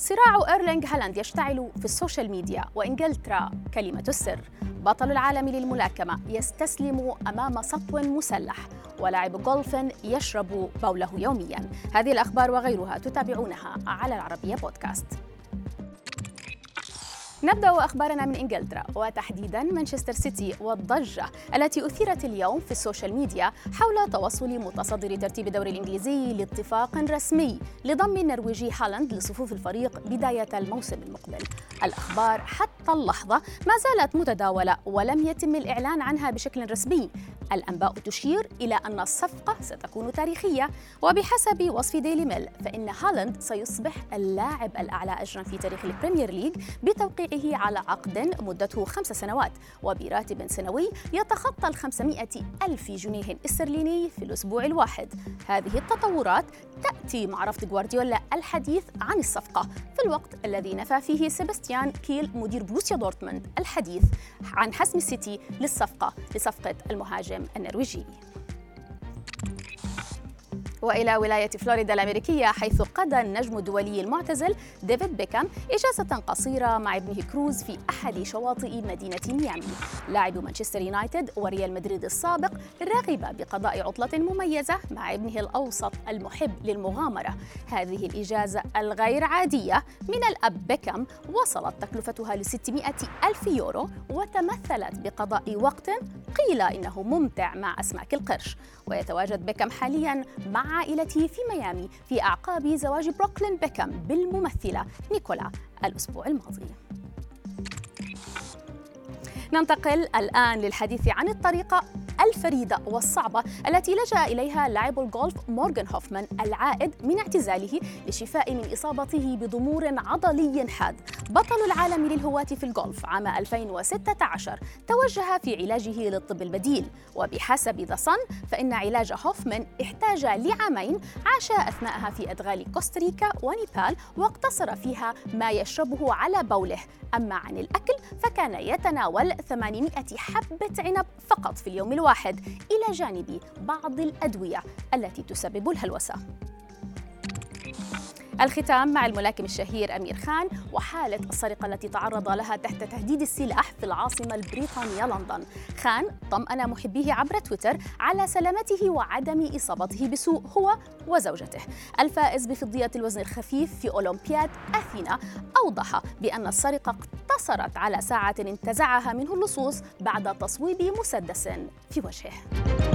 صراع إيرلينغ هالاند يشتعل في ال social media وإنجلترا كلمة السر؟ بطل العالم للملاكمة يستسلم أمام سطو مسلح ولاعب جولف يشرب بوله يوميا. هذه الأخبار وغيرها تتابعونها على العربية بودكاست. نبدأ أخبارنا من إنجلترا وتحديدا مانشستر سيتي والضجة التي أثيرت اليوم في ال social media حول توصل متصدر ترتيب الدوري الإنجليزي لاتفاق رسمي لضم النرويجي هالاند لصفوف الفريق بداية الموسم المقبل. الأخبار حتى اللحظة ما زالت متداولة ولم يتم الإعلان عنها بشكل رسمي. الأنباء تشير إلى أن الصفقة ستكون تاريخية وبحسب وصف ديلي ميل فإن هالاند سيصبح اللاعب الأعلى أجرا في تاريخ البريمير ليج بتوقيعه على عقد مدته خمس سنوات وبراتب سنوي يتخطى ال 500 ألف جنيه استرليني في الأسبوع الواحد. هذه التطورات تأتي مع رفض غوارديولا الحديث عن الصفقة في الوقت الذي نفى فيه سيباستيان كيل مدير بوروسيا دورتموند الحديث عن حسم السيتي للصفقة لصفقة المهاجم النرويجي. وإلى ولاية فلوريدا الأمريكية حيث قضى النجم الدولي المعتزل ديفيد بيكام إجازة قصيرة مع ابنه كروز في أحد شواطئ مدينة ميامي. لاعب مانشستر يونايتد وريال مدريد السابق رغب بقضاء عطلة مميزة مع ابنه الأوسط المحب للمغامرة. هذه الإجازة الغير عادية من الأب بيكام وصلت تكلفتها ل 600 ألف يورو وتمثلت بقضاء وقت قيل إنه ممتع مع أسماك القرش. ويتواجد بيكام حاليا مع عائلته في ميامي في أعقاب زواج بروكلين بيكام بالممثلة نيكولا الأسبوع الماضي. ننتقل الآن للحديث عن الطريقة الفريدة والصعبة التي لجأ إليها لاعب الجولف مورغان هوفمان العائد من اعتزاله للشفاء من إصابته بضمور عضلي حاد. بطل العالم للهواة في الجولف عام 2016 توجه في علاجه للطب البديل. وبحسب ذا صن فإن علاج هوفمان احتاج لعامين عاش أثناءها في أدغال كوستاريكا ونيبال واقتصر فيها ما يشربه على بوله. أما عن الأكل فكان يتناول 800 حبة عنب فقط في اليوم الواحد. إلى جانب بعض الأدوية التي تسبب الهلوسة. الختام مع الملاكم الشهير أمير خان وحالة السرقة التي تعرض لها تحت تهديد السلاح في العاصمة البريطانية لندن. خان طمأن محبيه عبر تويتر على سلامته وعدم إصابته بسوء هو وزوجته. الفائز بفضية الوزن الخفيف في أولمبياد أثينا أوضح بأن السرقة اقتصرت على ساعة انتزعها منه اللصوص بعد تصويب مسدس في وجهه.